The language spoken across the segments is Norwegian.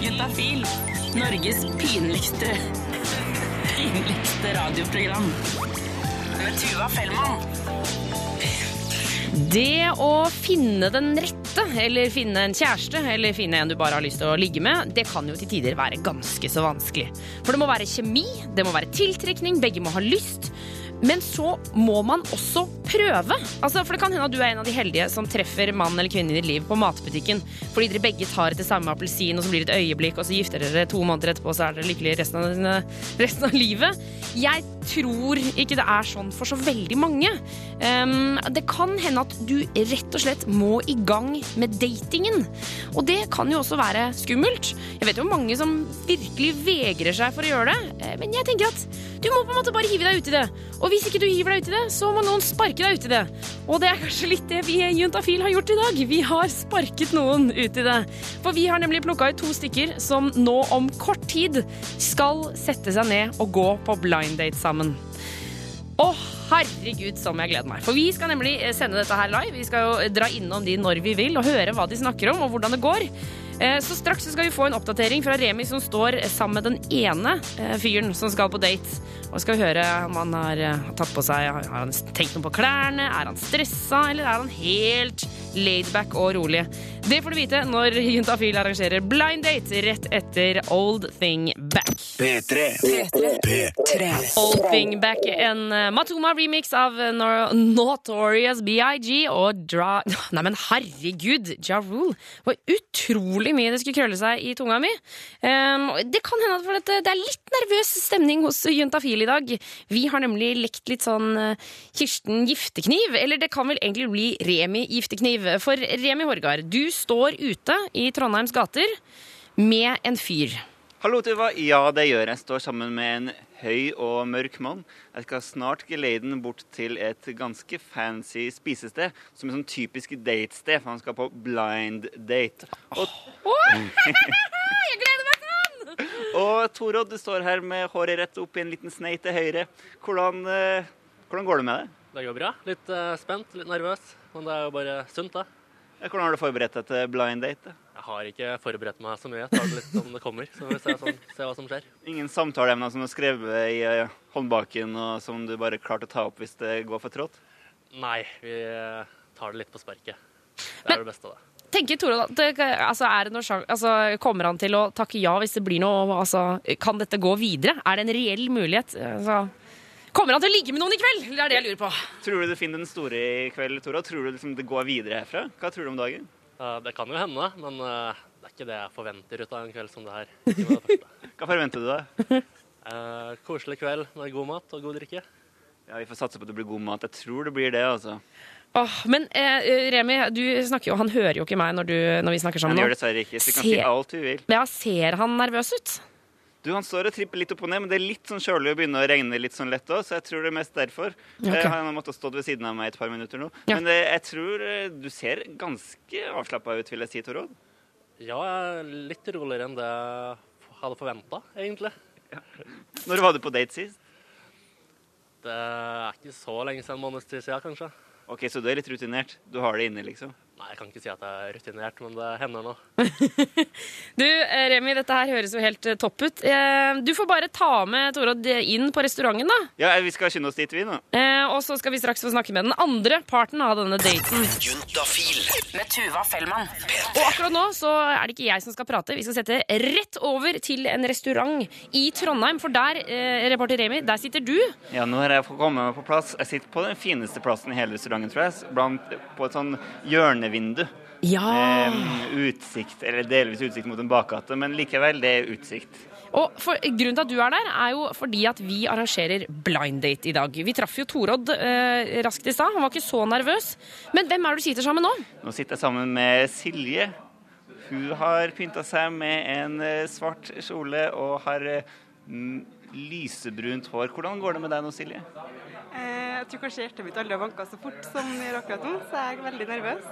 Juntafil. Norges pinligste pinligste radioprogram. Med Tuva Fellmann. Det å finne den rette, eller finne en kjæreste, eller finne en du bare har lyst til å ligge med, det kan jo til tider være ganske så vanskelig. For det må være kjemi, det må være tiltrekning, begge må ha lyst. Men så må man også prøve. Altså, for det kan hende at du er en av de heldige som treffer mannen eller kvinnen i ditt liv på matbutikken fordi dere begge tar etter samme appelsin, og så blir det et øyeblikk, og så gifter dere to måneder etterpå, og så er dere lykkelige resten av, resten av livet. Jeg tror ikke det er sånn for så veldig mange. Um, det kan hende at du rett og slett må i gang med datingen. Og det kan jo også være skummelt. Jeg vet jo mange som virkelig vegrer seg for å gjøre det, eh, men jeg tenker at du må på en måte bare hive deg ut i det. Og hvis ikke du hiver deg ut i det, så må noen sparke deg ut i det. Og det er kanskje litt det vi i Juntafil har gjort i dag. Vi har sparket noen ut i det. For vi har nemlig plukka ut to stykker som nå om kort tid skal sette seg ned og gå på blind date sammen. Å, herregud, som jeg gleder meg. For vi skal nemlig sende dette her live. Vi skal jo dra innom de når vi vil, og høre hva de snakker om, og hvordan det går. Eh, Så straks skal vi få en oppdatering fra Remi som står sammen med den ene eh, fyren som skal på date. Og skal høre om han har eh, tatt på seg Har han tenkt noe på klærne? Er han stressa, eller er han helt laidback og rolig? Det får du vite når Juntafil arrangerer blind date rett etter Old Thing Back. P3. P3. Old Thing Back, en eh, Matoma-remix av Notorious BIG og Dra... Nei, men herregud, Ja Rule. Det var utrolig mye det skulle krølle seg i tunga mi. Um, det kan hende at for at det er litt nervøs stemning hos Juntafil i dag. Vi har nemlig lekt litt sånn eh, Kirsten Giftekniv, eller det kan vel egentlig bli Remi Giftekniv. For Remi Horgard, du står ute i Trondheims gater med en fyr. Hallo, Tuva. Ja, det gjør jeg. Står sammen med en høy og mørk mann. Jeg skal snart geleide den bort til et ganske fancy spisested, som er sånn typisk datested, for han skal på blind date. Og, Jeg gleder meg sånn! og Torodd, du står her med håret rett opp i en liten snei til høyre. Hvordan, eh, hvordan går det med det? Det går bra. Litt uh, spent, litt nervøs. Men det er jo bare sunt, det. Hvordan har du forberedt deg til blind date? Jeg har ikke forberedt meg så mye. Jeg tar det litt som det kommer. Så vi ser, sånn, ser hva som skjer. Ingen samtaleemner som du har skrevet i eh, håndbaken, og som du bare klarte å ta opp hvis det går for trått? Nei, vi eh, tar det litt på sparket. Det Men- er det beste, av det. Tenker Tore, at det, altså, er det sjans, altså, Kommer han til å takke ja hvis det blir noe altså, Kan dette gå videre? Er det en reell mulighet? Altså, kommer han til å ligge med noen i kveld? Det er det jeg lurer på. Tror du du finner den store i kveld, Tora? Tror du liksom det går videre herfra? Hva tror du om dagen? Uh, Det kan jo hende, men uh, det er ikke det jeg forventer ut av en kveld som det her. Hva forventer du da? Uh, koselig kveld med god mat og god drikke. Ja, Vi får satse på at det blir god mat. Jeg tror det blir det, altså. Oh, men eh, Remi, du snakker jo, han hører jo ikke meg når, du, når vi snakker sammen Han gjør dessverre ikke, så du kan Se- si alt du vil. Ja, ser han nervøs ut? Du, Han står og tripper litt opp og ned, men det er litt sånn kjølig å begynne å regne litt sånn lett òg, så jeg tror det er mest derfor. Ok. Eh, Han har måttet stått ved siden av meg et par minutter nå. Ja. Men det, jeg tror eh, du ser ganske avslappa ut, vil jeg si, Torodd. Ja, litt roligere enn det jeg hadde forventa, egentlig. Når var du på date sist? Det er ikke så lenge siden, en måneds tid siden, kanskje. Ok, Så du er litt rutinert? Du har det inne, liksom? Nei, jeg kan ikke si at jeg er rutinert, men det hender nå. Du, eh, Remi, dette her høres jo helt eh, topp ut. Eh, Du får bare ta med Torodd inn på restauranten, da. Ja, vi skal skynde oss dit, vi nå. Eh, Og så skal vi straks få snakke med den andre parten av denne daten. Juntafil. Med Tuva Fellmann. Og akkurat nå så er det ikke jeg som skal prate. Vi skal sette rett over til en restaurant i Trondheim. For der, reporter Remi, der sitter du. Ja, nå har jeg fått komme meg på plass. Jeg sitter på den fineste plassen i hele restauranten, tror jeg. Blant, på et sånn hjørnevindu. Ja. Um, utsikt, eller delvis utsikt mot en bakgate, men likevel, det er utsikt. Og for, Grunnen til at du er der, er jo fordi at vi arrangerer blind date i dag. Vi traff jo Torodd eh, raskt i stad. Han var ikke så nervøs. Men hvem er det du sitter sammen med nå? Nå sitter jeg sammen med Silje. Hun har pynta seg med en eh, svart kjole og har mm, lysebrunt hår. Hvordan går det med deg nå, Silje? Eh, Jeg tror kanskje hjertet mitt aldri har banka så fort som akkurat nå, så jeg er veldig nervøs.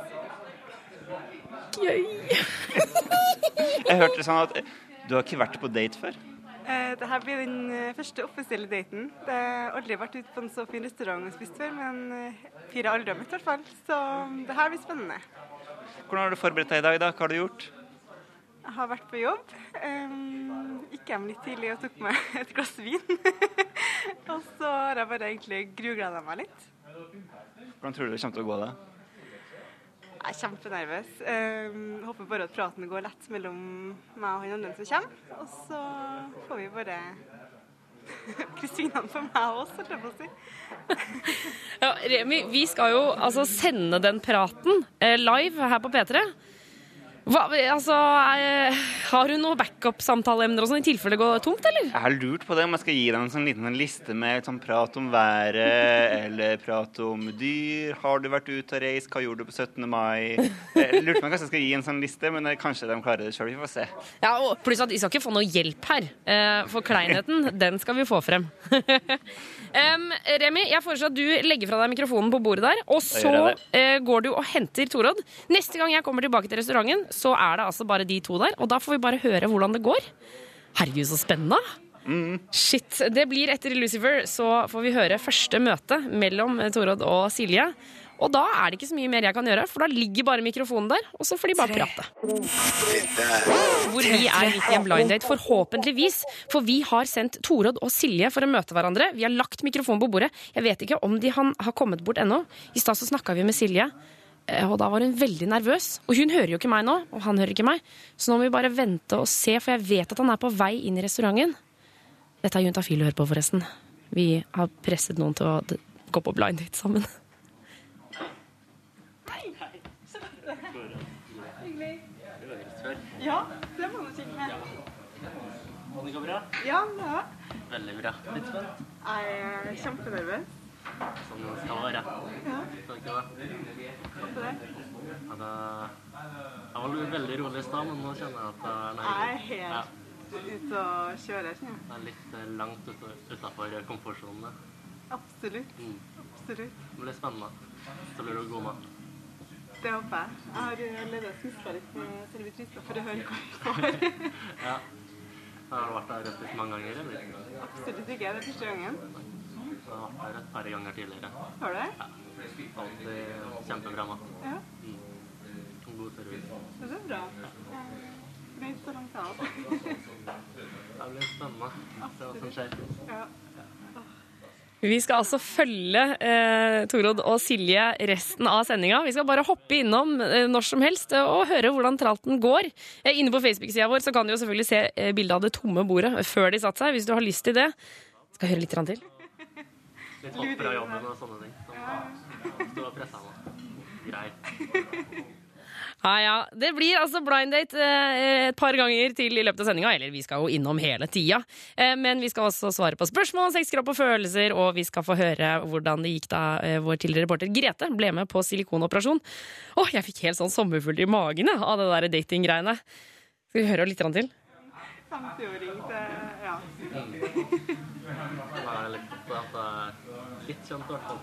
Jeg hørte sånn at du har ikke vært på date før. Eh, Dette blir den eh, første offisielle daten. Det har aldri vært ute på en så fin restaurant og spist før, men eh, fire aldri har møtt i hvert fall. Så det her blir spennende. Hvordan har du forberedt deg i dag? da? Hva har du gjort? Jeg har vært på jobb. Um, gikk hjem litt tidlig og tok meg et glass vin. og så har jeg bare egentlig grugleda meg litt. Hvordan tror du det kommer til å gå? da? Jeg er kjempenervøs. Um, håper bare at praten går lett mellom meg og han andre som kommer. Og så får vi bare krysse fingrene for meg også, holdt jeg på å si. Ja, Remi, vi skal jo altså sende den praten eh, live her på P3. Hva, altså, er, har hun noen backup-samtaleemner sånn i tilfelle det går tomt, eller? Jeg har lurt på det om jeg skal gi dem en sånn liten liste med sånn prat om været, eller prat om dyr. Har du vært ute og reist? Hva gjorde du på 17. mai? Jeg lurte på om jeg skal gi en sånn liste, men kanskje de klarer det sjøl. Vi får se. Ja, og Pluss at vi skal ikke få noe hjelp her. Eh, for kleinheten, den skal vi få frem. Um, Remi, jeg foreslår at du legger fra deg mikrofonen på bordet der, og så eh, går du og henter Torodd. Neste gang jeg kommer tilbake til restauranten, så er det altså bare de to der, og da får vi bare høre hvordan det går. Herregud, så spennende! Shit. Det blir etter Lucifer, så får vi høre første møte mellom Torodd og Silje. Og da er det ikke så mye mer jeg kan gjøre, for da ligger bare mikrofonen der, og så får de bare prate. Hvor vi er midt i en blind date, forhåpentligvis. For vi har sendt Torodd og Silje for å møte hverandre. Vi har lagt mikrofonen på bordet. Jeg vet ikke om de han, har kommet bort ennå. I stad snakka vi med Silje, og da var hun veldig nervøs. Og hun hører jo ikke meg nå, og han hører ikke meg. Så nå må vi bare vente og se, for jeg vet at han er på vei inn i restauranten. Dette er Juntafil å høre på, forresten. Vi har presset noen til å gå på blind date sammen. Ja, det må du sikkert med. Det går bra? Ja, det Veldig bra. Litt spent. Jeg er kjempenervøs. Sånn det skal være. Ja, Skal ikke det? hvorfor det? Det jeg var veldig rolig i stad, men nå kjenner jeg at jeg Jeg er helt Ja, ute og kjører, ikke? det er litt eh, langt utafor komfortsonen. Absolutt. Mm. Absolutt. Det blir spennende. Så blir du god mat. Det håper jeg. Jeg har allerede snuska litt med servitrisa for å høre hva hun får. Ja. Har du vært der spist mange ganger, eller? Absolutt ikke. Det er første gangen. Jeg har vært der et par ganger tidligere. Har du det? Alltid kjempebra mat. Ja, God service. det er bra. Ja. Greit så langt av. Det blir spennende. Se hva som skjer. Ja. Vi skal altså følge eh, Torodd og Silje resten av sendinga. Vi skal bare hoppe innom eh, når som helst eh, og høre hvordan tralten går. Eh, inne på Facebook-sida vår så kan du jo selvfølgelig se eh, bildet av det tomme bordet før de satte seg, hvis du har lyst til det. Skal høre litt til? Litt hopp fra jobben og sånne ting. Som sto og pressa meg. Greit. Ja, ja. Det blir altså blind date eh, et par ganger til i løpet av sendinga. Eller vi skal jo innom hele tida. Eh, men vi skal også svare på spørsmål om sex, kropp og følelser, og vi skal få høre hvordan det gikk da eh, vår tidligere reporter Grete ble med på silikonoperasjon. Åh, jeg fikk helt sånn sommerfugl i magen ja, av det der datinggreiene. Skal vi høre litt til? 50-åring til Ja. Litt kjent, i hvert fall.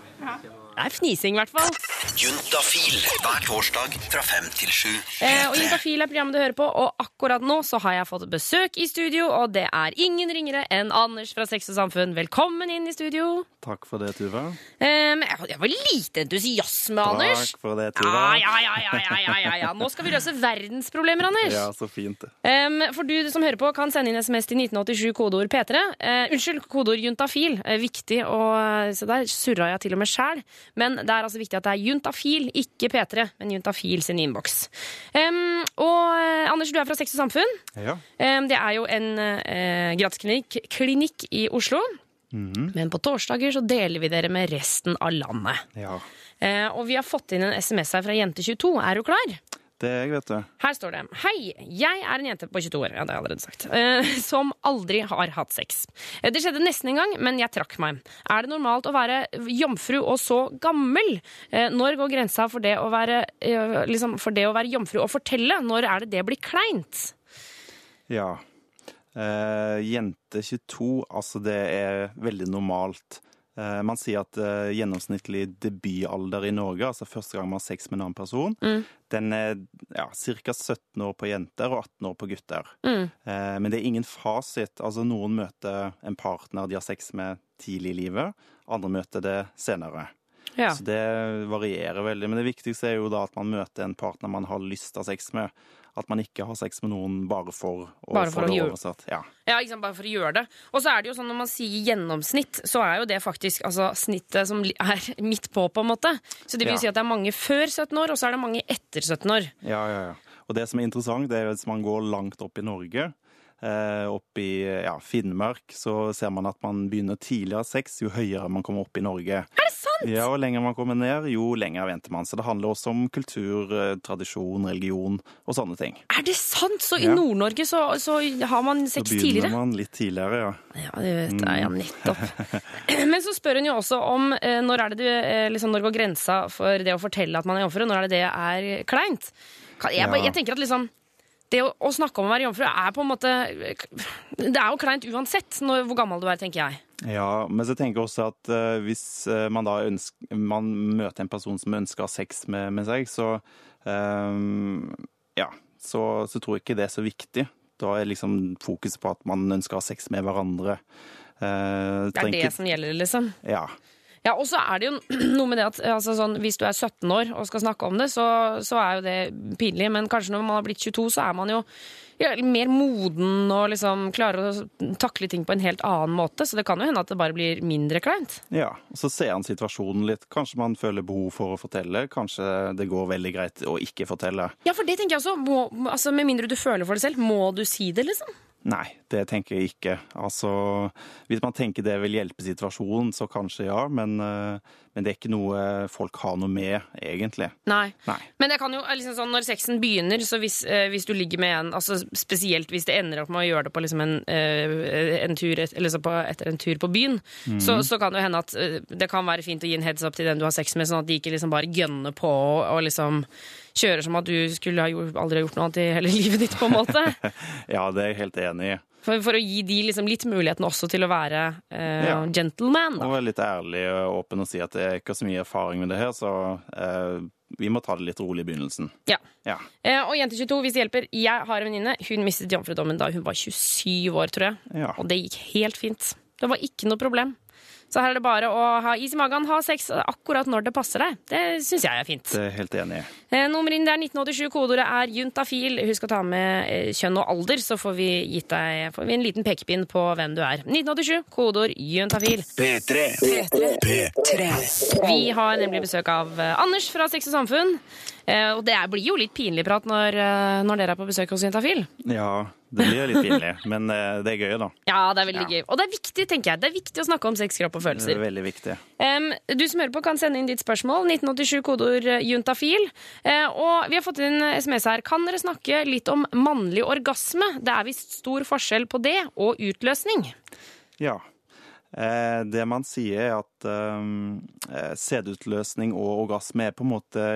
Noe- Det er fnising, i hvert fall. Juntafil hver torsdag fra fem til sju. Eh, og Juntafil er programmet du hører på, og akkurat nå så har jeg fått besøk i studio, og det er ingen ringere enn Anders fra Sex og Samfunn. Velkommen inn i studio. Takk for det, Tuva. Eh, men jeg jeg var lite entusiasme, Anders. Takk for det, Tuva. ja, ja, ja, ja, ja, ja, ja. Nå skal vi løse verdensproblemer, Anders. Ja, så fint Eh, for du som hører på, kan sende inn SMS til 1987, kodeord P3. Eh, unnskyld, kodeord juntafil. Eh, viktig å Se der surra jeg til og med sjæl. Men det er altså viktig at det er juntafil, ikke P3, men juntafil sin innboks. Um, og eh, Anders, du er fra Sex og Samfunn. Ja. Um, det er jo en uh, gratisklinikk klinikk i Oslo. Men på torsdager så deler vi dere med resten av landet. ja. Eh, og vi har fått inn en SMS her fra Jente22. Er du klar? Det er jeg, vet du. Her står det Hei, jeg er en jente på 22 år, ja, det har jeg allerede sagt, eh, som aldri har hatt sex. Eh, Det skjedde nesten en gang, men jeg trakk meg. Er det normalt å være jomfru og så gammel? Eh, Når går grensa for det å være, eh, liksom, for det å være jomfru og fortelle? Når er det det blir kleint? Ja. Eh, jente 22, altså det er veldig normalt. Eh, man sier at eh, gjennomsnittlig debutalder i Norge, altså første gang man har sex med en annen person, den er ja, ca. 17 år på jenter og 18 år på gutter. Mm. Eh, men det er ingen fasit. Altså Noen møter en partner de har sex med tidlig i livet, andre møter det senere. Ja. Så det varierer veldig. Men det viktigste er jo da at man møter en partner man har lyst til å ha sex med. At man ikke har sex med noen bare for å Bare for få å det oversatt. Ja. Ja, ikke sant, bare for å gjøre det. Og så er det jo sånn når man sier gjennomsnitt, så er jo det faktisk altså, snittet som er midt på, på en måte. Så det vil Ja. si at det er mange før 17 år, og så er det mange etter 17 år. Ja, ja, ja. Og det som er interessant, det er hvis man går langt opp i Norge, eh, opp i ja, Finnmark, så ser man at man begynner tidligere sex jo høyere man kommer opp i Norge. Er det sant?! Ja, og lenger man kommer ned, jo lenger venter man. Så det handler også om kultur, eh, tradisjon, religion og sånne ting. Er det sant?! Så i Ja. Nord-Norge så, så har man sex Så sex begynner tidligere? man litt tidligere, ja. Ja, det vet jeg, ja, Mm. nettopp. Men så spør hun jo også om eh, når er det du, liksom, når går grensa for det å fortelle at man er jomfru? Når er det det er kleint? Jeg, Ja. jeg tenker at liksom det å, å snakke om å være jomfru er på en måte Det er jo kleint uansett når, hvor gammel du er, tenker jeg. Ja, men så tenker jeg også at uh, hvis eh, man da ønsker, man møter en person som ønsker å ha sex med, med seg, så um, ja, så, så tror jeg ikke det er så viktig. Da er liksom fokuset på at man ønsker å ha sex med hverandre. Uh, Det er det som gjelder, liksom. Ja. Ja, og så er det jo noe med det at altså, sånn, hvis du er 17 år og skal snakke om det, så, så er jo det pinlig. Men kanskje når man har blitt 22, så er man jo ja, mer moden og liksom klarer å takle ting på en helt annen måte. Så det kan jo hende at det bare blir mindre kleint. ja. Og så ser han situasjonen litt. Kanskje man føler behov for å fortelle. Kanskje det går veldig greit å ikke fortelle. Ja, for det tenker jeg også. Må, altså, med mindre du føler for det selv, må du si det, liksom? Nei, det tenker jeg ikke. Altså, hvis man tenker det vil hjelpe situasjonen, så kanskje ja. Men, eh, men det er ikke noe folk har noe med, egentlig. Nei. Nei. Men det kan jo, liksom sånn, når sexen begynner, så hvis, eh, hvis du ligger med en altså Spesielt hvis det ender opp med å gjøre det på liksom en, eh, en tur, så på, etter en tur på byen, så, så kan det jo hende at eh, det kan være fint å gi en heads up til den du har sex med, sånn at de ikke liksom bare gønner på og, og liksom kjører som at du skulle ha gjort, aldri ha gjort noe annet i hele livet ditt, på en måte. Ja, det er jeg helt enig i. For, for å gi de liksom litt muligheten også til å være eh, Ja. gentleman, da. Og være litt ærlig og åpen og si at det er ikke så mye erfaring med det her, så eh, vi må ta det litt rolig i begynnelsen. Ja. Ja. Eh, og Jente 22, hvis det hjelper. Jeg har en venninne. Hun mistet jomfrudommen da hun var 27 år, tror jeg. Ja. Og det gikk helt fint. Det var ikke noe problem. Så her er det bare å ha is i magen, ha sex akkurat når det passer deg. Det syns jeg er fint. Det er helt enig. Eh, nummer inn det er 1987, kodeordet er juntafil. Husk å ta med eh, kjønn og alder, så får vi gitt deg får vi en liten pekepinn på hvem du er. 1987, kodeord juntafil. Vi har nemlig besøk av eh, Anders fra Sex og Samfunn. Eh, og det er, blir jo litt pinlig prat når, når dere er på besøk hos Juntafil. Ja, det blir jo litt pinlig, men eh, det er gøy, da. Ja, det er veldig gøy. Og det er viktig, tenker jeg. Det er viktig å snakke om sex, kropp og Det er veldig viktig. Um, du som hører på, kan sende inn ditt spørsmål. 1987 kodeord eh, juntafil. Uh, og vi har fått inn SMS her. Kan dere snakke litt om mannlig orgasme? Det er visst stor forskjell på det og utløsning. Ja. Eh, det man sier, er at eh, sædutløsning og orgasme er på en måte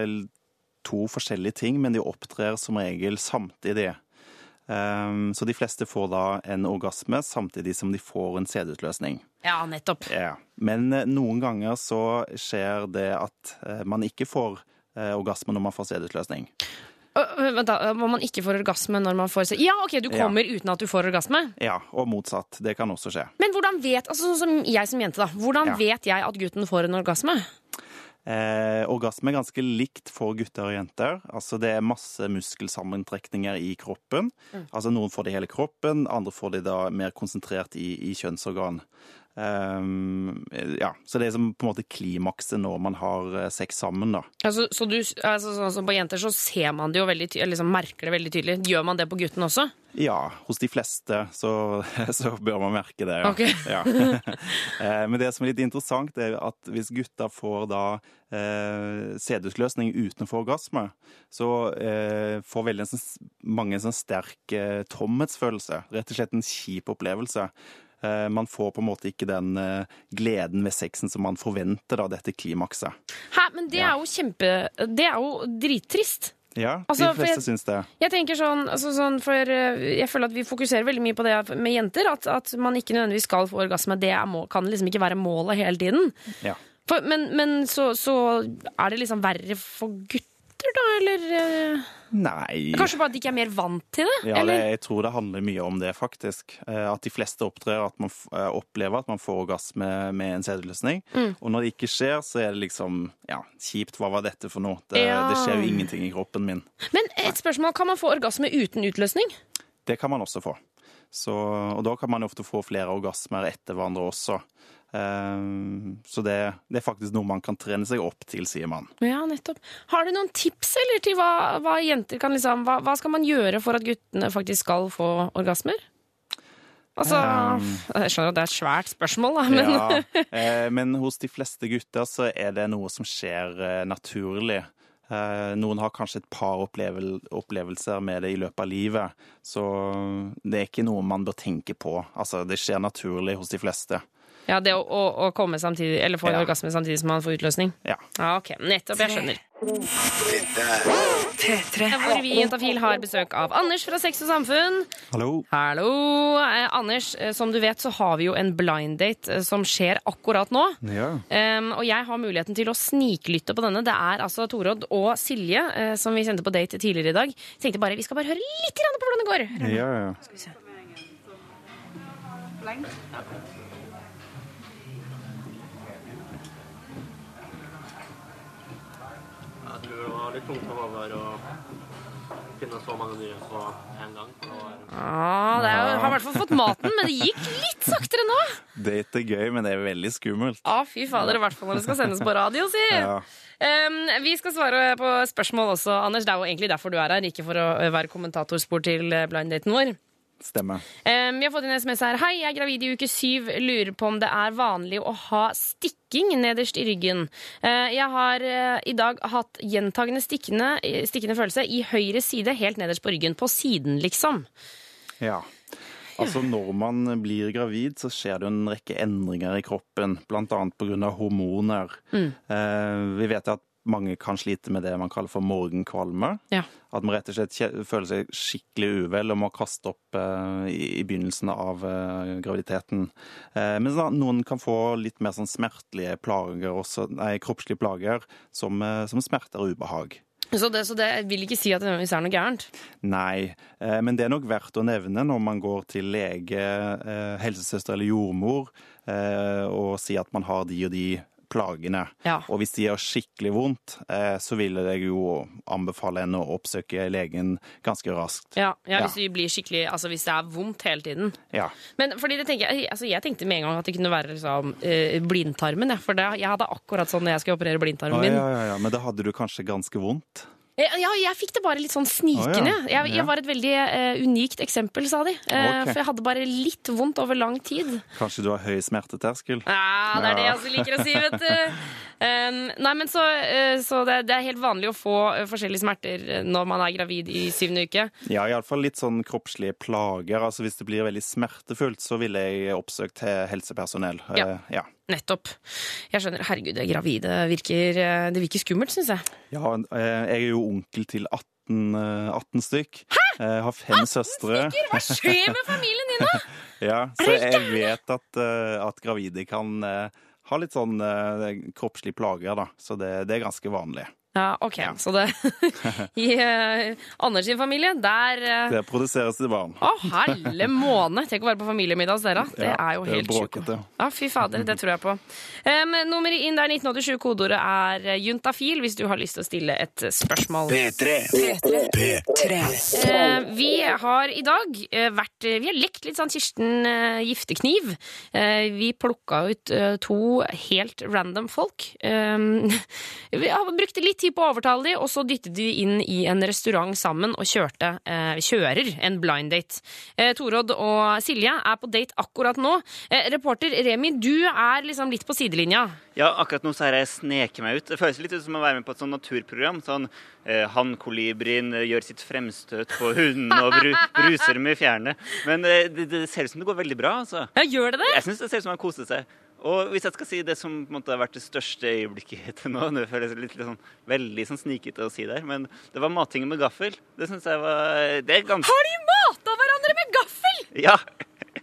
to forskjellige ting, men de opptrer som regel samtidig. Eh, så de fleste får da en orgasme samtidig som de får en sædutløsning. Ja, nettopp. Ja. Men eh, noen ganger så skjer det at eh, man ikke får eh, orgasme når man får sædutløsning. Vent da, Må man ikke få orgasme når man får Ja, ok, du Ja. kommer uten at du får orgasme. Ja, og motsatt. Det kan også skje. Men hvordan vet altså sånn som jeg som jente da Hvordan Ja. vet jeg at gutten får en orgasme? Eh, orgasme er ganske likt for gutter og jenter. Altså Det er masse muskelsammentrekninger i kroppen. Altså Noen får det i hele kroppen, andre får det da mer konsentrert i, i kjønnsorgan. Ehm, ja, Så det er som på en måte klimakset når man har eh, sex sammen. da. Altså, så du, altså, sånn som På jenter så ser man det jo veldig ty liksom merker det veldig tydelig. Gjør man det på gutten også? Ja, hos de fleste så, så bør man merke det. Ja. Okay. ja. Eh, Men det som er litt interessant, er at hvis gutter får da eh, sædutløsning utenfor orgasme, så eh, får veldig en sånn, mange en sånn sterk eh, tomhetsfølelse. Rett og slett en kjip opplevelse. Eh, man får på en måte ikke den eh, gleden ved sexen som man forventer av dette klimakset. Hæ, men det er jo kjempe Det er jo drittrist. Ja, Altså, de fleste jeg- syns det. Jeg tenker sånn, altså sånn for eh, Jeg føler at vi fokuserer veldig mye på det med jenter. At, at man ikke nødvendigvis skal få orgasme. Det må, kan liksom ikke være målet hele tiden. Ja. For, men men så, så er det liksom verre for gutter, gutter, da, eller eh, Nei. Kanskje bare at de ikke er mer vant til det? Ja, det, jeg tror det handler mye om det, faktisk. Eh, At de fleste opptrer at man eh, opplever at man får orgasme med en sædløsning. Mm. Og når det ikke skjer, så er det liksom ja, kjipt. Hva var dette for noe? Det, Ja. det skjer jo ingenting i kroppen min. Men et spørsmål, kan man få orgasme uten utløsning? Det kan man også få. Så, og da kan man ofte få flere orgasmer etter hverandre også. Eh, Så det, det er faktisk noe man kan trene seg opp til, sier man. Ja, nettopp. Har du noen tips eller til hva, hva jenter kan liksom hva, hva skal man gjøre for at guttene faktisk skal få orgasmer? Altså Jeg skjønner at det er et svært spørsmål, da, men Ja, eh, men hos de fleste gutter så er det noe som skjer eh, naturlig. Eh, Noen har kanskje et par opplevelser med det i løpet av livet, så det er ikke noe man bør tenke på. Altså, det skjer naturlig hos de fleste. Ja, det å, å, å komme samtidig, eller få en Ja. orgasme samtidig som man får utløsning. Ja. Ja, ok. Nettopp, jeg skjønner. Er Hvor vi i Jentafil har besøk av Anders fra Sex og Samfunn. Hallo. Hallo! Eh, Anders, eh, som du vet så har vi jo en blind date eh, som skjer akkurat nå. Ja. Um, og jeg har muligheten til å sniklytte på denne. Det er altså Torodd og Silje eh, som vi sendte på date tidligere i dag. Tenkte bare, Vi skal bare høre litt på hvordan det går. Ja, ja. Skal vi se. Jeg tror det var litt tungt være å finne så mange nye på en gang. Ah, det er, har i hvert fall fått maten, men det gikk litt saktere nå. Date er gøy, men det er veldig skummelt. Ah, fy fader, i hvert fall når det skal sendes på radio, si. Ja. Um, vi skal svare på spørsmål også, Anders. Det er jo egentlig derfor du er her, ikke for å være kommentatorspor til blinddaten blind-daten vår. Stemmer. Um, vi har fått en SMS her. Hei, jeg er gravid i uke syv. Lurer på om det er vanlig å ha stikking nederst i ryggen. Uh, jeg har uh, i dag hatt gjentagende stikkende, stikkende følelse i høyre side, helt nederst på ryggen. På siden, liksom. Ja. Altså, når man blir gravid, så skjer det en rekke endringer i kroppen, grunn av hormoner. Eh, vi vet at mange kan slite med det man kaller for morgenkvalme. Ja. At man rett og slett føler seg skikkelig uvel og må kaste opp eh, i, i begynnelsen av eh, graviditeten. Eh, mens da, noen kan få litt mer sånn smertelige plager, også, nei, kroppslige plager, som, eh, som smerter og ubehag. Så det, så det vil ikke si at det nødvendigvis er noe gærent. Nei, eh, men det er nok verdt å nevne når man går til lege, eh, helsesøster eller jordmor eh, og sier at man har de og de plagene. Ja. Og hvis de gjør skikkelig vondt, eh, så vil jeg jo anbefale henne å oppsøke legen ganske raskt. Ja, ja, Ja. hvis det blir skikkelig Altså hvis det er vondt hele tiden. Ja. Men fordi det tenker jeg, altså jeg tenkte med en gang at det kunne være liksom, eh, blindtarmen. For det, jeg hadde akkurat sånn når jeg skulle operere blindtarmen min. ja, ja, ja. Men da hadde du kanskje ganske vondt? Eh, Ja, jeg fikk det bare litt sånn snikende. Oh, ja. jeg jeg, var et veldig uh, unikt eksempel, sa de. Uh, okay. For jeg hadde bare litt vondt over lang tid. Kanskje du har høy smerteterskel? Ja, det er det jeg også liker å si, vet du. Um, nei, men så, uh, så det, det er helt vanlig å få forskjellige smerter når man er gravid i syvende uke. Ja, iallfall litt sånn kroppslige plager. Altså Hvis det blir veldig smertefullt, så ville jeg oppsøkt he- helsepersonell. Ja. Ja. Nettopp. Jeg skjønner. Herregud, det gravide virker, eh, det virker skummelt, syns jeg. Ja, eh, jeg er jo onkel til 18, eh, 18 stykk. Hæ? Jeg har fem søstre. Hva skjer med familien din, da? Ja, så jeg vet at, eh, at gravide kan eh, ha litt sånn eh, kroppslige plager, da. Så det, det er ganske vanlig. Ja, ok. Så det I uh, Anders sin familie, der uh, Det produseres det barn. Å, helle måne! Tenk å være på familiemiddag hos dere. Det Ja, er jo helt sjukt. Ja, fy fader, det tror jeg på. Um, nummeret inn der 1987, kodeordet er eh, juntafil, hvis du har lyst til å stille et spørsmål. P3. P3. Eh, vi har i dag eh, vært Vi har lekt litt sånn Kirsten eh, Giftekniv. Eh, vi plukka ut eh, to helt random folk. Um, vi har brukt litt tid på å overtale de, og så dyttet de inn i en restaurant sammen og kjørte, eh, kjører en blind date. Eh, Torodd og Silje er på date akkurat nå. Eh, reporter Remi, du er liksom litt på sidelinja. Ja, akkurat nå så har jeg sneket meg ut. Det føles litt ut som å være med på et sånn naturprogram. Sånn eh, Hannkolibrien eh, gjør sitt fremstøt på hunden og bru, bruser med fjærene. Men eh, det, det ser ut som det går veldig bra, altså. Ja, gjør det det? Jeg syns det ser ut som han koser seg. Og hvis jeg skal si det som på en måte har vært det største øyeblikket til nå Det føles litt, litt sånn, veldig sånn snikete å si der, men det var mating med gaffel. Det syns jeg var Det er ganske Har de mata hverandre med gaffel?! Ja!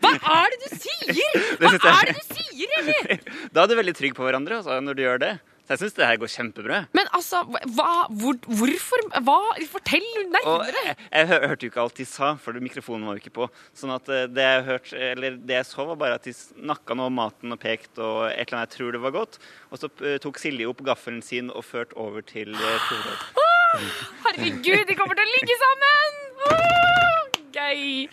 Hva er det du sier?! Hva er det du sier, eller?! Da er du veldig trygg på hverandre altså, når du gjør det. Jeg syns det her går kjempebra. Men altså, hva, hvor, hvorfor hva, Fortell nærmere! jeg, jeg hø- hørte jo ikke alt de sa, for mikrofonen var jo ikke på. Sånn at eh, det jeg hørte, eller det jeg så, var bare at de snakka noe om maten og pekte og et eller annet jeg tror det var godt. Og så eh, tok Silje opp gaffelen sin og førte over til uh, Tore. Herregud, de kommer til å ligge sammen! Gøy!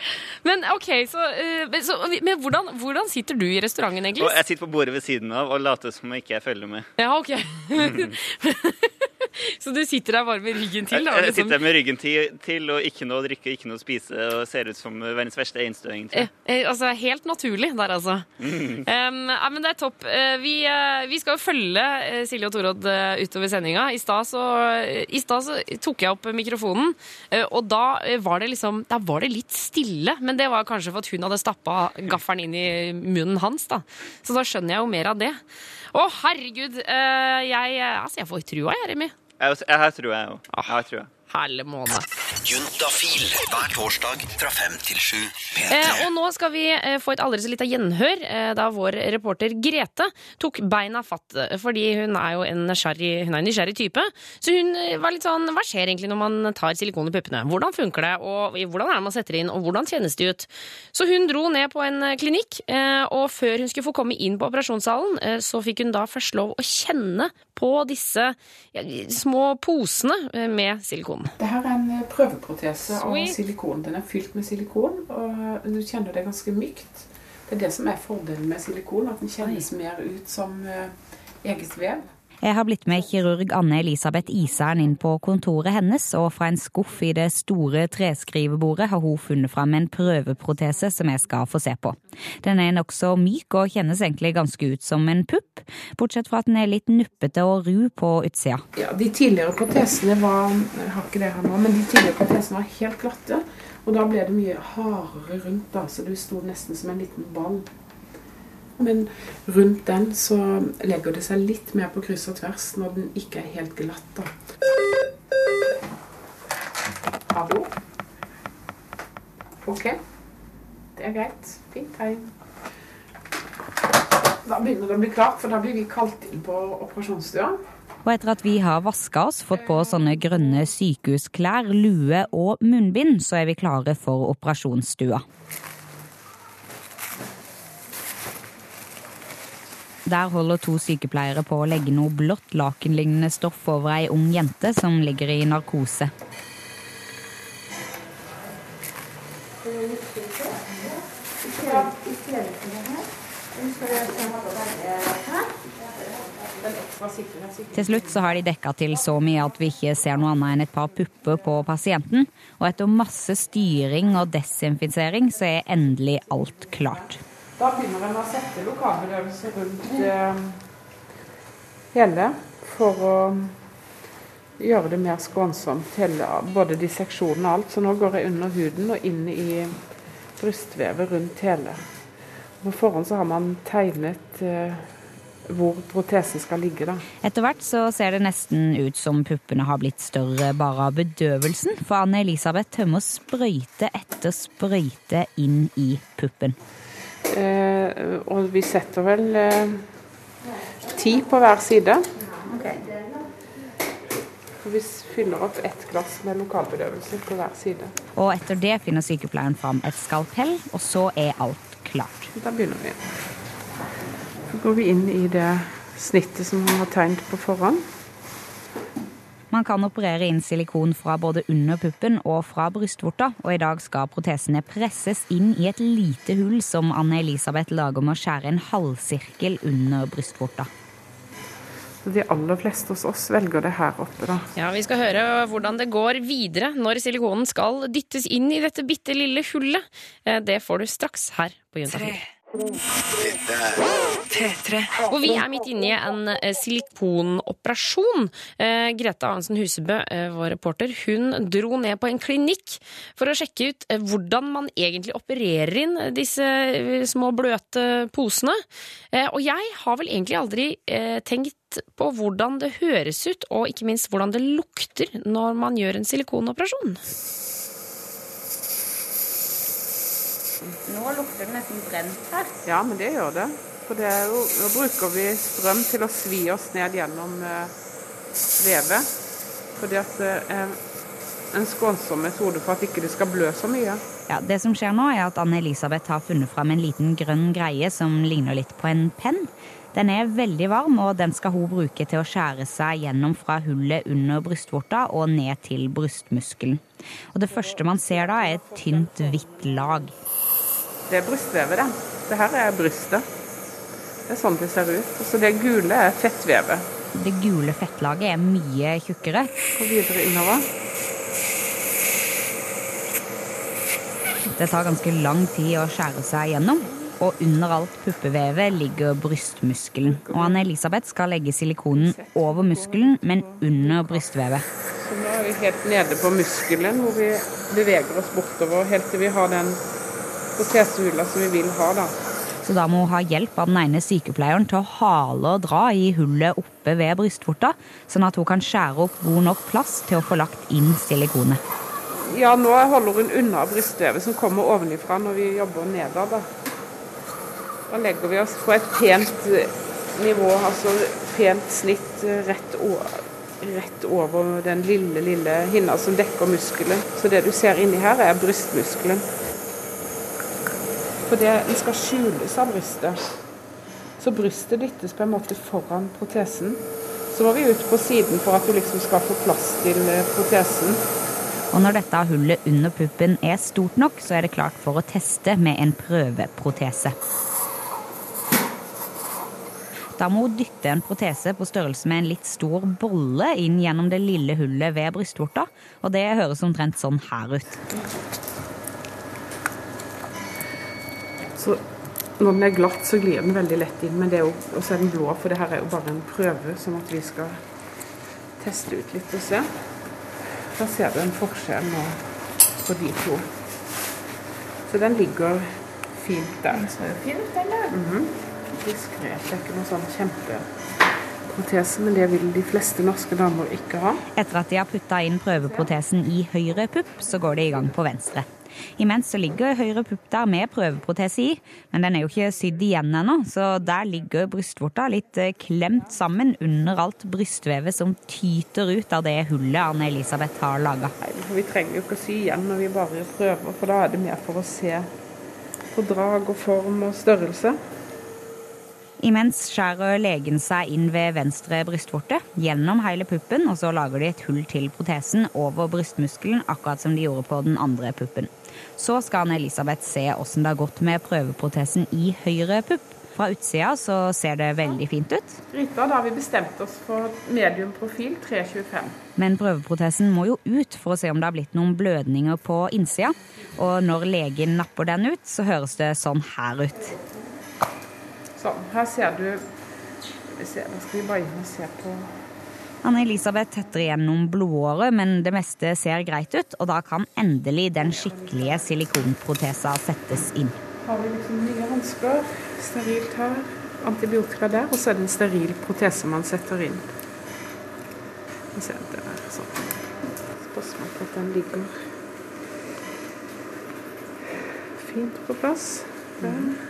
Men OK, så, eh, så Men hvordan, hvordan sitter du i restauranten, egentlig? jeg sitter på bordet ved siden av og later som jeg ikke følger med. Ja, OK. så du sitter der bare med ryggen til? Da, Jeg, jeg liksom. sitter med ryggen til, til og ikke noe å drikke, ikke noe å spise, og ser ut som verdens verste einstøing. Eh, eh, altså, helt naturlig der, altså. Um, ja, men det er topp. Eh, vi, eh, vi skal jo følge eh, Silje og Torodd utover sendinga. I stad så, i så tok jeg opp mikrofonen, og da var det liksom Da var det litt stille. Men det var kanskje for at hun hadde stappa gaffelen inn i munnen hans, da. Så da skjønner jeg jo mer av det. Å, herregud. jeg, altså, jeg får trua, jeg, Remi. Jeg, jeg, her tror jeg òg. Ah. Her tror Herlig måned. Juntafil hver torsdag fra fem til sju. Eh, og nå skal vi eh, få et aldri så lite gjenhør eh, da vår reporter Grete tok beina fatt. eh, Fordi hun er jo en nysgjerrig, hun er en nysgjerrig type. Så hun eh, var litt sånn Hva skjer egentlig når man tar silikon i puppene? Hvordan funker det? Og hvordan er det man setter det inn? Og hvordan kjennes det ut? Så hun dro ned på en eh, klinikk, eh, og før hun skulle få komme inn på operasjonssalen, så fikk hun da først lov å kjenne på disse ja, små posene med silikon. Det her er en eh, prøveprotese av silikon. Den er fylt med silikon, og du kjenner det ganske mykt. Det er det som er fordelen med silikon, at den kjennes mer ut som eh, eget vev. Jeg har blitt med kirurg Anne Elisabeth Isern inn på kontoret hennes, og fra en skuff i det store treskrivebordet har hun funnet fram en prøveprotese som jeg skal få se på. Den er nokså myk og kjennes egentlig ganske ut som en pupp, bortsett fra at den er litt nuppete og ru på utsida. Ja, De tidligere protesene var Jeg har ikke det her nå, men de tidligere protesene var helt glatte. Og da ble det mye hardere rundt, da, så du sto nesten som en liten ball. Men rundt den så legger det seg litt mer på kryss og tvers når den ikke er helt glatt. da. Hallo? Ok. Det er greit. Fint tegn. Da begynner det å bli klart, for da blir vi kalt inn på operasjonsstua. Og etter at vi har vaska oss, fått på sånne grønne sykehusklær, lue og munnbind, så er vi klare for operasjonsstua. Der holder to sykepleiere på å legge noe blått lakenlignende stoff over ei ung jente som ligger i narkose. Til slutt så har de dekka til så mye at vi ikke ser noe annet enn et par pupper på pasienten. Og etter masse styring og desinfisering så er endelig alt klart. Da begynner en å sette lokalbedøvelse rundt eh, hele for å gjøre det mer skånsomt, hele, både disseksjonen og alt. Så nå går jeg under huden og inn i brystvevet rundt hele. På forhånd så har man tegnet eh, hvor protesen skal ligge. da. Etter hvert så ser det nesten ut som puppene har blitt større bare av bedøvelsen, for Anne Elisabeth tømmer sprøyte etter sprøyte inn i puppen. Eh, og vi setter vel eh, ti på hver side. For vi fyller opp ett glass med lokalbedøvelse på hver side. Og etter det finner sykepleieren fram et skalpell, og så er alt klart. Da begynner vi. Så går vi inn i det snittet som han har tegnet på forhånd. Man kan operere inn silikon fra både under puppen og fra brystvorta, og i dag skal protesene presses inn i et lite hull som Anne Elisabeth lager med å skjære en halvsirkel under brystvorta. De aller fleste hos oss velger det her oppe, da. Ja, Vi skal høre hvordan det går videre når silikonen skal dyttes inn i dette bitte lille hullet. Eh, Det får du straks her på Juntafil. Og vi er midt inne i en eh, silikonoperasjon. Eh, Grete Arnsen Husebø, eh, vår reporter, hun dro ned på en klinikk for å sjekke ut hvordan man egentlig opererer inn disse små bløte posene. Og jeg har vel egentlig aldri tenkt på hvordan det høres ut, og ikke minst hvordan det lukter når man gjør en silikonoperasjon. Nå lukter det nesten brent her. Ja, men det gjør det. For det er jo, nå bruker vi strøm til å svi oss ned gjennom eh, vevet. Fordi at det er en skånsom metode for at ikke det skal blø så mye. Ja, Det som skjer nå, er at Anne-Elisabeth har funnet fram en liten grønn greie som ligner litt på en penn. Den er veldig varm, og den skal hun bruke til å skjære seg gjennom fra hullet under brystvorta og ned til brystmuskelen. Og Det første man ser da, er et tynt, hvitt lag. Det er brystvevet, det. Det her er brystet. Det er sånn det ser ut. Og så det gule er fettvevet. Det gule fettlaget er mye tjukkere. Gå videre innover. Det tar ganske lang tid å skjære seg gjennom. Og under alt puppevevet ligger brystmuskelen. Og Anne-Elisabeth skal legge silikonen over muskelen, men under brystvevet. Så nå er vi helt nede på muskelen, hvor vi beveger oss bortover helt til vi har den protesehula som vi vil ha. da. Så da må hun ha hjelp av den ene sykepleieren til å hale og dra i hullet oppe ved brystvorta, sånn at hun kan skjære opp god nok plass til å få lagt inn silikonet. Ja, nå holder hun unna brystvevet som kommer ovenifra når vi jobber nedad. Da. legger vi oss på et pent nivå, altså pent snitt rett over, rett over den lille, lille hinna som dekker muskelen. Så det du ser inni her, er brystmuskelen. For det den skal skjules av brystet. Så brystet dyttes på en måte foran protesen. Så må vi ut på siden for at du liksom skal få plass til protesen. Og når dette hullet under puppen er stort nok, så er det klart for å teste med en prøveprotese. Da må hun dytte en protese på størrelse med en litt stor bolle inn gjennom det lille hullet ved brystvorta, og det høres omtrent sånn her ut. Så når den er glatt, så glir den veldig lett inn, men det er jo, også er den blå, for det her er jo bare en prøve, sånn at vi skal teste ut litt og se. Da ser du en forskjell nå på de to. Så den ligger fint der. Den ser fint den der. Mm -hmm. Diskret. Det er ikke noe sånn kjempeprotese, men det vil de fleste norske damer ikke ha. Etter at de har putta inn prøveprotesen i høyre pupp, så går det i gang på venstre. Imens så ligger høyre pupp der med prøveprotese i, men den er jo ikke sydd igjen ennå, så der ligger brystvorta litt eh, klemt sammen under alt brystvevet som tyter ut av det hullet Anne-Elisabeth har laga. Vi trenger jo ikke å sy igjen når vi bare prøver, for da er det mer for å se på drag og form og størrelse. Imens skjærer legen seg inn ved venstre brystvorte, gjennom hele puppen, og så lager de et hull til protesen over brystmuskelen, akkurat som de gjorde på den andre puppen. Så skal Anne-Elisabeth se åssen det har gått med prøveprotesen i høyre pupp. Fra utsida så ser det veldig fint ut. Rita, da har vi bestemt oss for medium profil 325. Men prøveprotesen må jo ut for å se om det har blitt noen blødninger på innsida. Og når legen napper den ut, så høres det sånn her ut. Sånn. Her ser du Nå skal vi bare inn og se på Anne-Elisabeth tetter igjennom blodåret, men det meste ser greit ut, og da kan endelig den skikkelige silikonprotesa settes inn. Har vi liksom nye hansker, sterilt her, antibiotika der, og så er det en steril protese man setter inn. Se, det er sånn. Pass på at den ligger fint på plass. Der.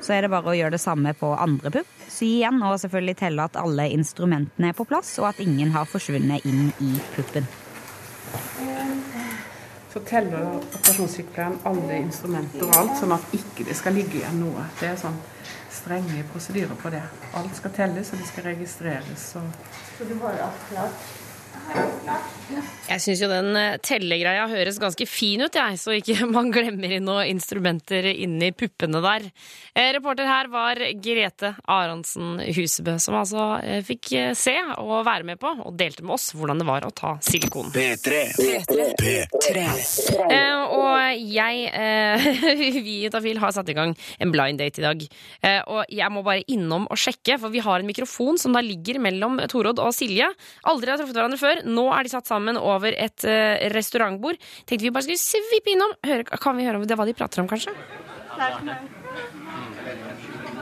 Så er det bare å gjøre det samme på andre pupp. Sy igjen og selvfølgelig telle at alle instrumentene er på plass, og at ingen har forsvunnet inn i puppen. Så teller operasjonssykepleieren alle instrumenter og alt, sånn at ikke det skal ligge igjen noe. Det er sånn strenge prosedyrer på det. Alt skal telles, og det skal registreres. Så, så du har alt klart. Jeg syns jo den eh, tellegreia høres ganske fin ut, jeg, så ikke man glemmer inn noen instrumenter inni puppene der. Eh, reporter her var Grete Aronsen Husebø, som altså eh, fikk se og være med på, og delte med oss hvordan det var å ta silikon. P3. P3. P3. Eh, og jeg, vi i Tafil har satt i gang en blind date i dag. Eh, og jeg må bare innom og sjekke, for vi har en mikrofon som da ligger mellom Torodd og Silje. Aldri har truffet hverandre før. Nå er de satt sammen over et uh, restaurantbord. Tenkte vi bare skulle svippe innom. Høre, kan vi høre om det hva de prater om, kanskje? Nei.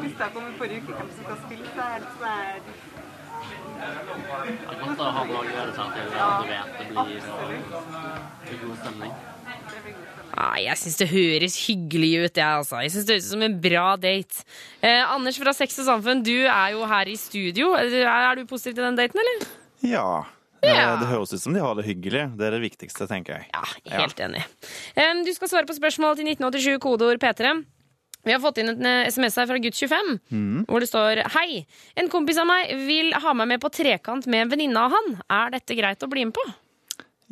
Hvis jeg kommer forrige uke hvem som skal spille, så er det sånn Det er godt å ha noe å gjøre seg til. og Du vet det blir eh, god stemning. Ah, jeg syns det høres hyggelig ut, jeg, altså. Jeg synes det høres ut som en bra date. Eh, Anders fra Sex og Samfunn, du er jo her i studio. Er, er du positiv til den daten, eller? Ja. Ja. Eh, Det høres ut som de har det hyggelig. Det er det viktigste, tenker jeg. Ja, helt enig. Du skal svare på spørsmål til 1987, kodeord P3. Vi har fått inn en eh, SMS her fra gutt 25, Mm. hvor det står Hei, en kompis av meg vil ha meg med på trekant med en venninne av han. Er dette greit å bli med på?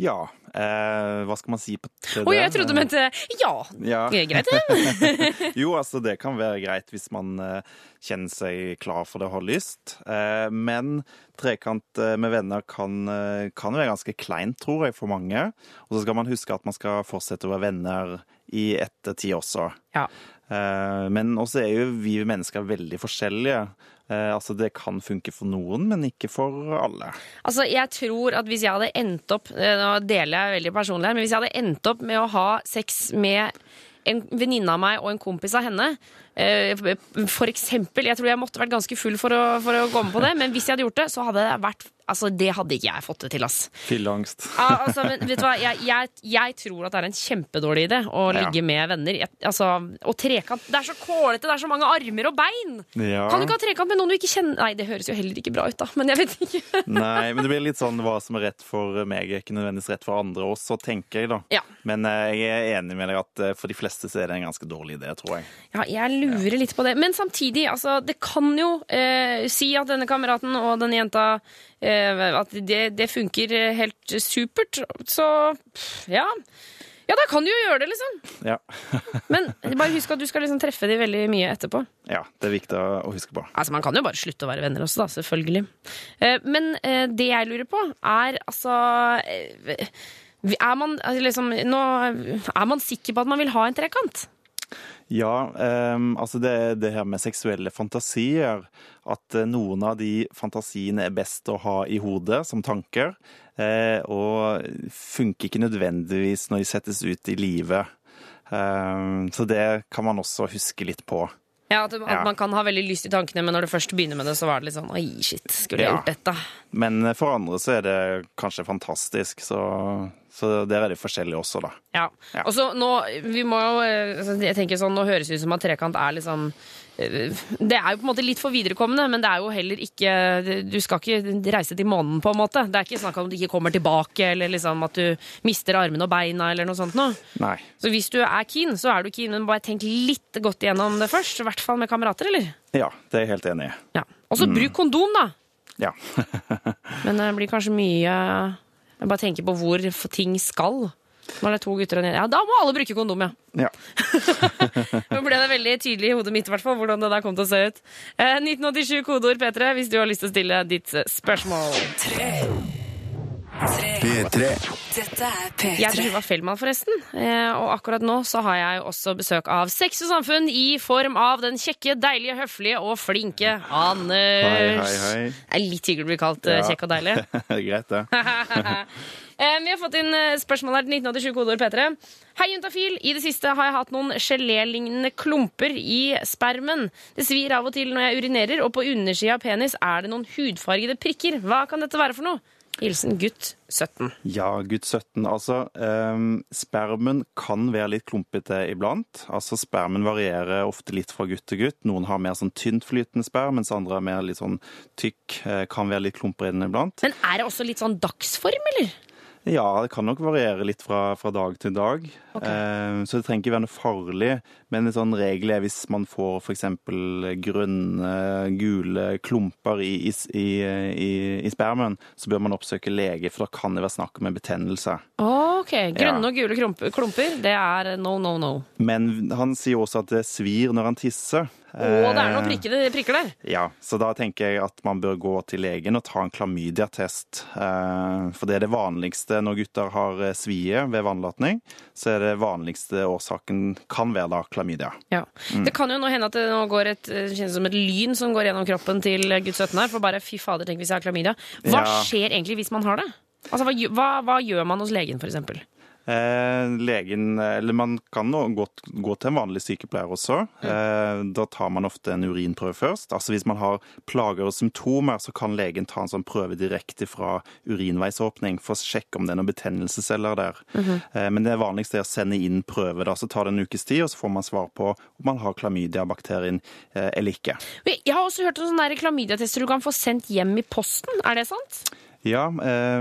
Ja. Eh, hva skal man si på til Oi, det? jeg trodde du mente ja. Ja. Det er greit, det. jo, altså det kan være greit hvis man eh, kjenner seg klar for det og har lyst. Eh, men trekant eh, med venner kan, eh, kan være ganske kleint, tror jeg, for mange. Og så skal man huske at man skal fortsette å være venner i ettertid også. Ja. Eh, men også er jo vi mennesker veldig forskjellige. Eh, altså det kan funke for noen, men ikke for alle. Altså, jeg tror at hvis jeg hadde endt opp eh, Nå deler jeg veldig personlig her, men hvis jeg hadde endt opp med å ha sex med en venninne av meg og en kompis av henne For eksempel. Jeg tror jeg måtte vært ganske full for å, for å gå med på det, men hvis jeg hadde gjort det, så hadde det vært Altså, det hadde ikke jeg fått det til, ass. Fylleangst. Ja, altså, men vet du hva, jeg, jeg, jeg tror at det er en kjempedårlig idé å Ja. ligge med venner. Jeg, altså, og trekant Det er så kålete, det er så mange armer og bein! Ja. Kan du ikke ha trekant med noen du ikke kjenner Nei, det høres jo heller ikke bra ut, da, men jeg vet ikke. Nei, men det blir litt sånn hva som er rett for meg, er ikke nødvendigvis rett for andre også, tenker jeg da. Ja. Men eh, jeg er enig med deg at eh, for de fleste så er det en ganske dårlig idé, tror jeg. Ja, jeg lurer litt på det. Men samtidig, altså, det kan jo eh, si at denne kameraten og denne jenta eh, At det, det funker helt supert. Så ja. Ja, da kan du jo gjøre det, liksom. Ja. Men bare husk at du skal liksom treffe de veldig mye etterpå. ja, det er viktig å huske på. Altså, Man kan jo bare slutte å være venner også, da, selvfølgelig. Eh, Men eh, det jeg lurer på, er altså eh, Er man altså, liksom nå, Er man sikker på at man vil ha en trekant? Ja, um, altså det, det her med seksuelle fantasier, at eh, noen av de fantasiene er best å ha i hodet som tanker, eh, og funker ikke nødvendigvis når de settes ut i livet. Um, så det kan man også huske litt på. Ja, at, at man kan ha veldig lyst i tankene, men når du først begynner med det, så var det litt sånn Oi, shit, skulle jeg gjort dette? Men eh, for andre så er det kanskje fantastisk, så, så der er det forskjellig også, da. Ja. Ja. Og så nå, vi må jo eh, altså, Jeg tenker sånn, Nå høres det ut som at trekant er litt eh, Det er jo på en måte litt for viderekommende, men det er jo heller ikke Du skal ikke reise til månen, på en måte. Det er ikke snakk om at du ikke kommer tilbake, eller liksom at du mister armene og beina, eller noe sånt noe. Nei. Så hvis du er keen, så er du keen, men bare tenk litt godt igjennom det først. I hvert fall med kamerater, eller? Ja, det er jeg helt enig i. Ja. Og så bruk kondom, da! Ja. Men det blir kanskje mye Jeg bare tenker på hvor ting skal. Når det er to gutter og en. Ja, da må alle bruke kondom, ja. ja. Nå ble det veldig tydelig i hodet mitt hvert hvordan det der kom til å se ut. Eh, 1987 kodeord P3 hvis du har lyst til å stille ditt spørsmål. spørsmål. P3. Dette er Jeg er P3. Tuva Fellmann, forresten. Eh, og akkurat nå så har jeg også besøk av Sex og Samfunn i form av den kjekke, deilige, høflige og flinke Anders. Hei, hei, hei. Det er litt hyggelig å bli kalt eh, Ja. kjekk og deilig. Det er greit, det. Eh, Vi har fått inn spørsmål her til 1987 kodeord P3. Hei, juntafil. I det siste har jeg hatt noen gelélignende klumper i spermen. Det svir av og til når jeg urinerer, og på undersida av penis er det noen hudfargede prikker. Hva kan dette være for noe? Hilsen gutt 17. Ja, gutt 17. Altså, ehm, spermen kan være litt klumpete iblant. Altså, spermen varierer ofte litt fra gutt til gutt. Noen har mer sånn tyntflytende sperm, mens andre er mer litt sånn tykk. eh, Kan være litt klumper iblant. Men er det også litt sånn dagsform, eller? Ja, det kan nok variere litt fra, fra dag til dag. Eh, så det trenger ikke være noe farlig. Men en sånn regel er hvis man får f.eks. grønne, gule klumper i, i, i, i, spermen, så bør man oppsøke lege, for da kan det være snakk om en betennelse. Ok, Grønne og gule klumper, klumper, det er no, no, no. Men han sier også at det svir når han tisser. Å, det er noen Eh, prikker, prikker der. Ja, så da tenker jeg at man bør gå til legen og ta en klamydiatest. Eh, For det er det vanligste når gutter har eh, svie ved vannlatning. Så er det vanligste årsaken kan være da klamydia. Ja. Det kan jo nå hende at det nå går et, kjennes som et lyn som går gjennom kroppen til gutt 17 her. For bare fy fader, tenk hvis jeg har klamydia. Hva Ja. skjer egentlig hvis man har det? Altså, hva, hva, hva gjør man hos legen? Eh, legen, eller Man kan godt gå til en vanlig sykepleier også. Eh, da tar man ofte en urinprøve først. Altså Hvis man har plager og symptomer, så kan legen ta en sånn prøve direkte fra urinveisåpning for å sjekke om det er noen betennelsesceller der. eh, men det vanligste er å sende inn prøve. da, Så tar det en ukes tid, og så får man svar på om man har klamydia-bakterien eh, eller ikke. Jeg har også hørt om sånne klamydiatester du kan få sendt hjem i posten. Er det sant? Ja, bl.a.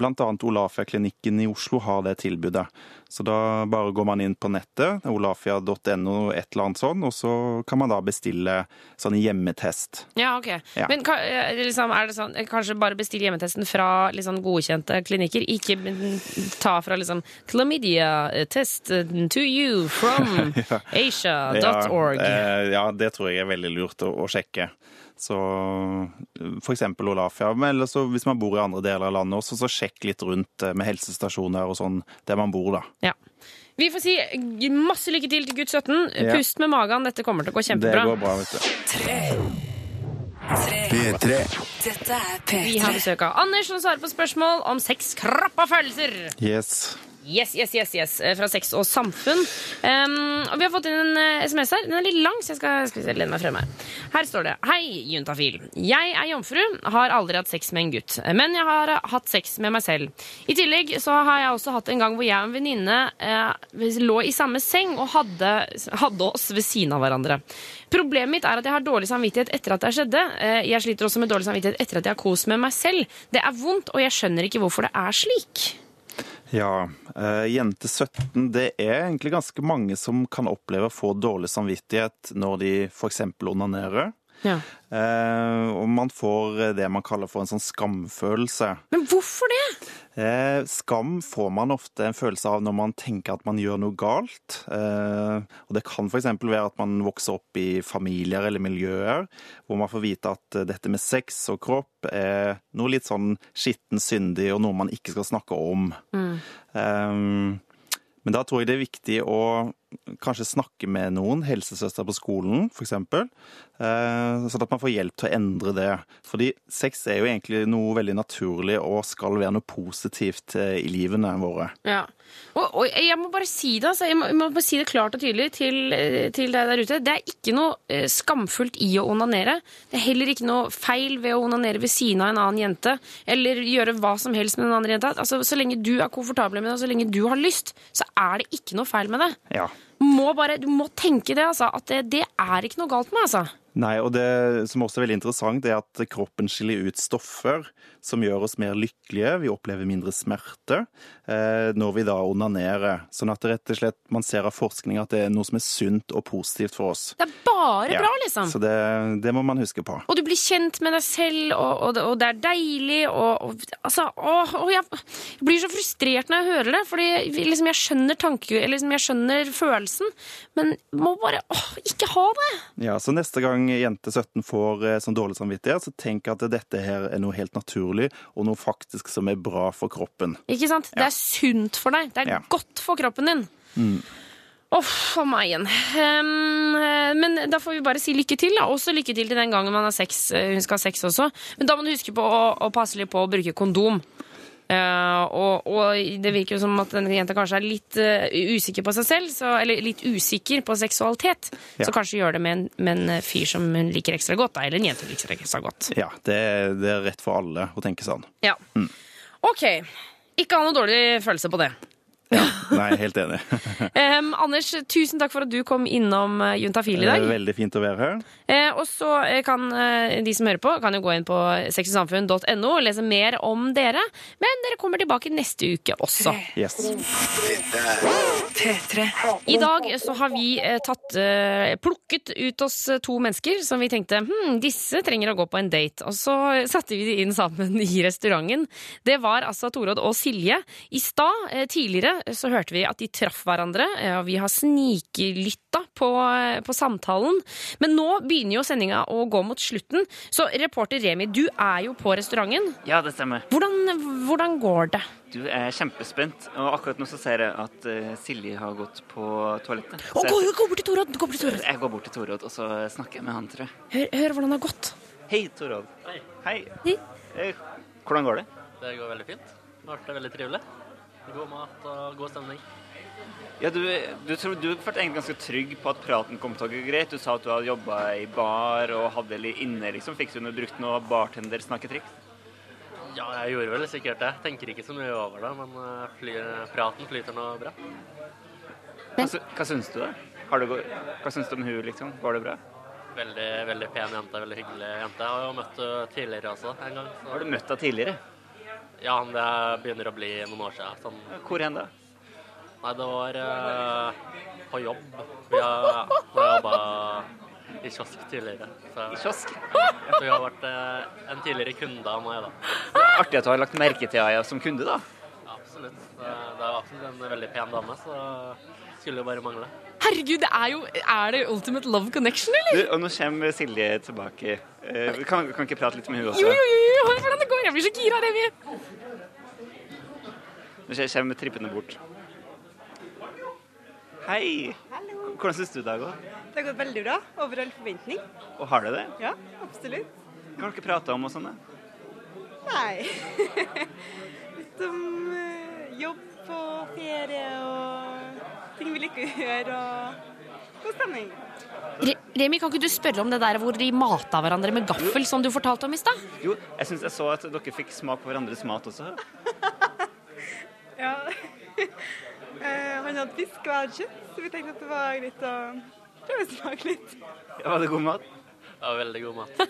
blant annet Olafia-klinikken i Oslo har det tilbudet. Så da bare går man inn på nettet, olafia.no, et eller annet sånn, og så kan man da bestille sånn hjemmetest. Ja, ok. Ja. Men eh, liksom, er det sånn, eh, kanskje bare bestill hjemmetesten fra liksom, godkjente klinikker? Ikke ta fra liksom Chlamydia eh, test eh, to you from asia.org. Ja, eh, ja, det tror jeg er veldig lurt å, å sjekke. Så for eksempel Olafia. Men ellers hvis man bor i andre deler av landet også, så sjekk litt rundt eh, med helsestasjoner og sånn der man bor, da. Ja. Vi får si masse lykke til til gutt 17. Ja. Pust med magen, dette kommer til å gå kjempebra. Det går bra, vet du. P3. Dette er Vi har P3. besøk av Anders som svarer på spørsmål om sex, kropp og følelser. Yes. Yes, yes, yes, yes, eh, fra Sex og Samfunn. Um, og vi har fått inn en eh, SMS her. Den er litt lang, så jeg skal, skal lene meg frem her. Her står det Hei, juntafil. Jeg er jomfru, har aldri hatt sex med en gutt. Men jeg har hatt sex med meg selv. I tillegg så har jeg også hatt en gang hvor jeg og en venninne eh, lå i samme seng og hadde, hadde oss ved siden av hverandre. Problemet mitt er at jeg har dårlig samvittighet etter at det skjedde. Eh, Jeg sliter også med dårlig samvittighet etter at jeg har kost med meg selv. Det er vondt, og jeg skjønner ikke hvorfor det er slik. Ja, eh, jente 17, det er egentlig ganske mange som kan oppleve å få dårlig samvittighet når de f.eks. onanerer. Ja. Eh, og man får eh, det man kaller for en sånn skamfølelse. Men hvorfor det? Eh, skam får man ofte en følelse av når man tenker at man gjør noe galt. Eh, og det kan f.eks. være at man vokser opp i familier eller miljøer hvor man får vite at dette med sex og kropp er noe litt sånn skitten, syndig og noe man ikke skal snakke om. Mm. men da tror jeg det er viktig å kanskje snakke med noen, helsesøster på skolen f.eks., eh, sånn at man får hjelp til å endre det. Fordi sex er jo egentlig noe veldig naturlig og skal være noe positivt eh, i livene våre. Ja. Og, og jeg må bare si det, altså. jeg, må, jeg må bare si det klart og tydelig til, til deg der ute. Det er ikke noe eh, skamfullt i å onanere. Det er heller ikke noe feil ved å onanere ved siden av en annen jente, eller gjøre hva som helst med en annen jente. Altså, så lenge du er komfortabel med det, og så lenge du har lyst, så er det ikke noe feil med det. Ja. Må bare, du må tenke det, altså. At det, det er ikke noe galt med, altså. Nei, og det som også er veldig interessant, er at kroppen skiller ut stoffer som gjør oss mer lykkelige. Vi opplever mindre smerte eh, når vi da onanerer. Sånn at det rett og slett man ser av forskning at det er noe som er sunt og positivt for oss. Det er bare Ja, bra, liksom. Så det, det må man huske på. Og du blir kjent med deg selv, og, og, det, og det er deilig. Og, og, altså, å, å, jeg blir så frustrert når jeg hører det, fordi liksom, jeg skjønner tanke, eller liksom, jeg skjønner følelsen, men må bare å, ikke ha det. Ja, Så neste gang jente 17 får eh, sånn dårlig samvittighet, så tenk at dette her er noe helt naturlig, og noe faktisk som er bra for kroppen. Ikke sant? Det er sunt for deg. Det er Ja. godt for kroppen din. Uff a meg igjen. Eh, men da får vi bare si lykke til. Da. Også lykke til til den gangen man har sex. eh, hun skal ha sex også. Men da må du huske på å, å passe litt på å bruke kondom. Eh, og, og det virker jo som at denne jenta kanskje er litt uh, usikker på seg selv, så, eller litt usikker på seksualitet. Ja. Så kanskje gjør det med en, med en fyr som hun liker ekstra godt, da, eller en jente hun liker ekstra godt. Ja, det, det er rett for alle å tenke sånn. Ja. OK. Ikke ha noe dårlig følelse på det. Nei, helt enig. um, Anders, tusen takk for at du kom innom uh, Juntafil i Det dag. er veldig fint å være her. Uh, og så eh, kan uh, de som hører på, kan jo gå inn på sexogsamfunn.no og lese mer om dere. Men dere kommer tilbake neste uke også. Yes. Dette er P3. I dag så har vi eh, tatt, eh, plukket ut oss eh, to mennesker som vi tenkte hm, disse trenger å gå på en date. Og så satte vi de inn sammen i restauranten. Det var altså Torodd og Silje. I stad, tidligere, så hørte vi at de traff hverandre. Og vi har sniklytta på, på samtalen. Men nå begynner jo sendinga å gå mot slutten. Så reporter Remi, du er jo på restauranten. Ja, det stemmer. Hvordan, hvordan går det? Du er kjempespent, og akkurat nå så ser jeg at eh, Silje har gått på toalettet. Å, gå, gå bort til Torodd! Gå bort til Torodd. jeg går bort til Torodd, og så snakker jeg med han, tror jeg. Hør, hør hvordan det har gått. Hei, Torodd. Hei. Hei. Hei. Eh, Hvordan går det? Det går veldig fint. Det har vært veldig trivelig. God mat og god stemning. Ja, du, du, tror, du følte egentlig ganske trygg på at praten kom til å gå greit. Du sa at du hadde jobba i bar og hadde litt inne, liksom. Fikk du noe, brukt noe bartender-snakketriks? Ja, jeg gjorde vel sikkert det. Tenker ikke så mye over det, men eh, fly, praten flyter nå bra. Hva, sy- hva syns du, da? Har du, hva syns du om hun, liksom? Var det bra? Veldig, veldig pen jente, veldig hyggelig jente. Jeg har jo møtt henne tidligere også en gang. Så. Har du møtt henne tidligere? Ja, men det begynner å bli noen år siden. Sånn. Hvor hen da? Nei, det var eh, på jobb. Vi har, vi har jobba i kiosk tidligere. Så, I kiosk? Så vi har vært eh, en tidligere kunde av meg, da. Artig at du har lagt merke til henne som kunde, da. Ja, absolutt. Det, det er absolutt en veldig pen dame, så skulle jo bare mangle. Herregud, det er jo Er det Ultimate Love Connection, eller? Du, og nå kommer Silje tilbake. Eh, vi kan, kan ikke prate litt med hun også? Jo, jo, jo, jo, hør hvordan det går! Jeg blir så gira, Remi. Nå kommer trippende bort. Hei! Hallo. Hvordan syns du det har gått? Det har gått veldig bra. Over all forventning. Og har det det? Ja, absolutt. Hva har dere prata om og sånn? Nei. Litt om eh, jobb og ferie og ting vi liker å gjøre og god stemning. Re Remi, kan ikke du spørre om det der hvor de mata hverandre med gaffel, som du fortalte om i stad? Jo, jeg syns jeg så at dere fikk smak på hverandres mat også. Ja. Eh, Han hadde fisk og jeg hadde kjøtt, så vi tenkte at det var greit å prøve smake litt. Ja, var det god mat? Det var veldig god mat.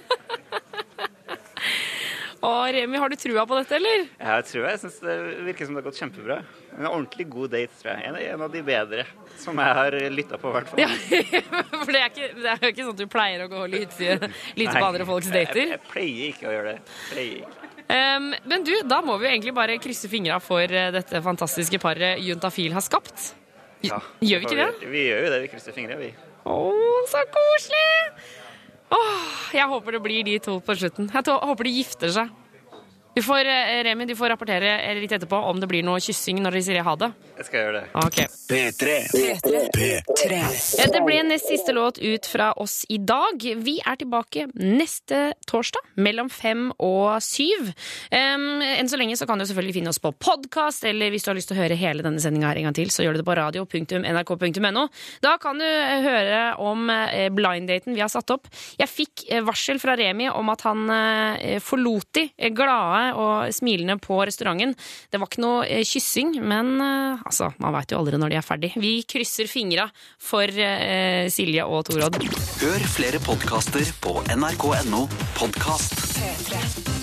Og Remi, har du trua på dette, eller? Ja, jeg tror jeg. Jeg syns det virker som det har gått kjempebra. En ordentlig god date, tror jeg. En, en av de bedre som jeg har lytta på, i hvert fall. Ja, For det er, ikke, det er jo ikke sånn at du pleier å gå og lytte, lytte på andre folks Jeg, dater. jeg pleier ikke å gjøre det. Pleier ikke. Men du, da må vi jo egentlig bare krysse fingra for eh, dette fantastiske paret Juntafil har skapt. Ja, Gjør vi ikke det? Vi, vi gjør jo det. Vi krysser fingra, vi. Å, så koselig! Åh, jeg håper det blir de to på slutten. Jeg håper de gifter seg. Du får, eh, Remi, du får rapportere litt etterpå om det blir noe kyssing når de sier ha det. Jeg skal gjøre det. Okay. P3. P3. Eh, Det ble nest siste låt ut fra oss i dag. Vi er tilbake neste torsdag mellom fem og syv. Um, enn så lenge så kan du selvfølgelig finne oss på podkast, eller hvis du har lyst til å høre hele denne sendinga her en gang til, så gjør du det på radio.nrk.no. Da kan du eh, høre om eh, blinddaten vi har satt opp. Jeg fikk varsel fra Remi om at han forlot de eh, glade og smilende på restauranten. Det var ikke noe eh, kyssing, men eh, altså, man veit jo aldri når de er ferdig. Vi krysser fingra for eh, Silje og Torodd. Hør flere podkaster på nrk.no podkast. P3.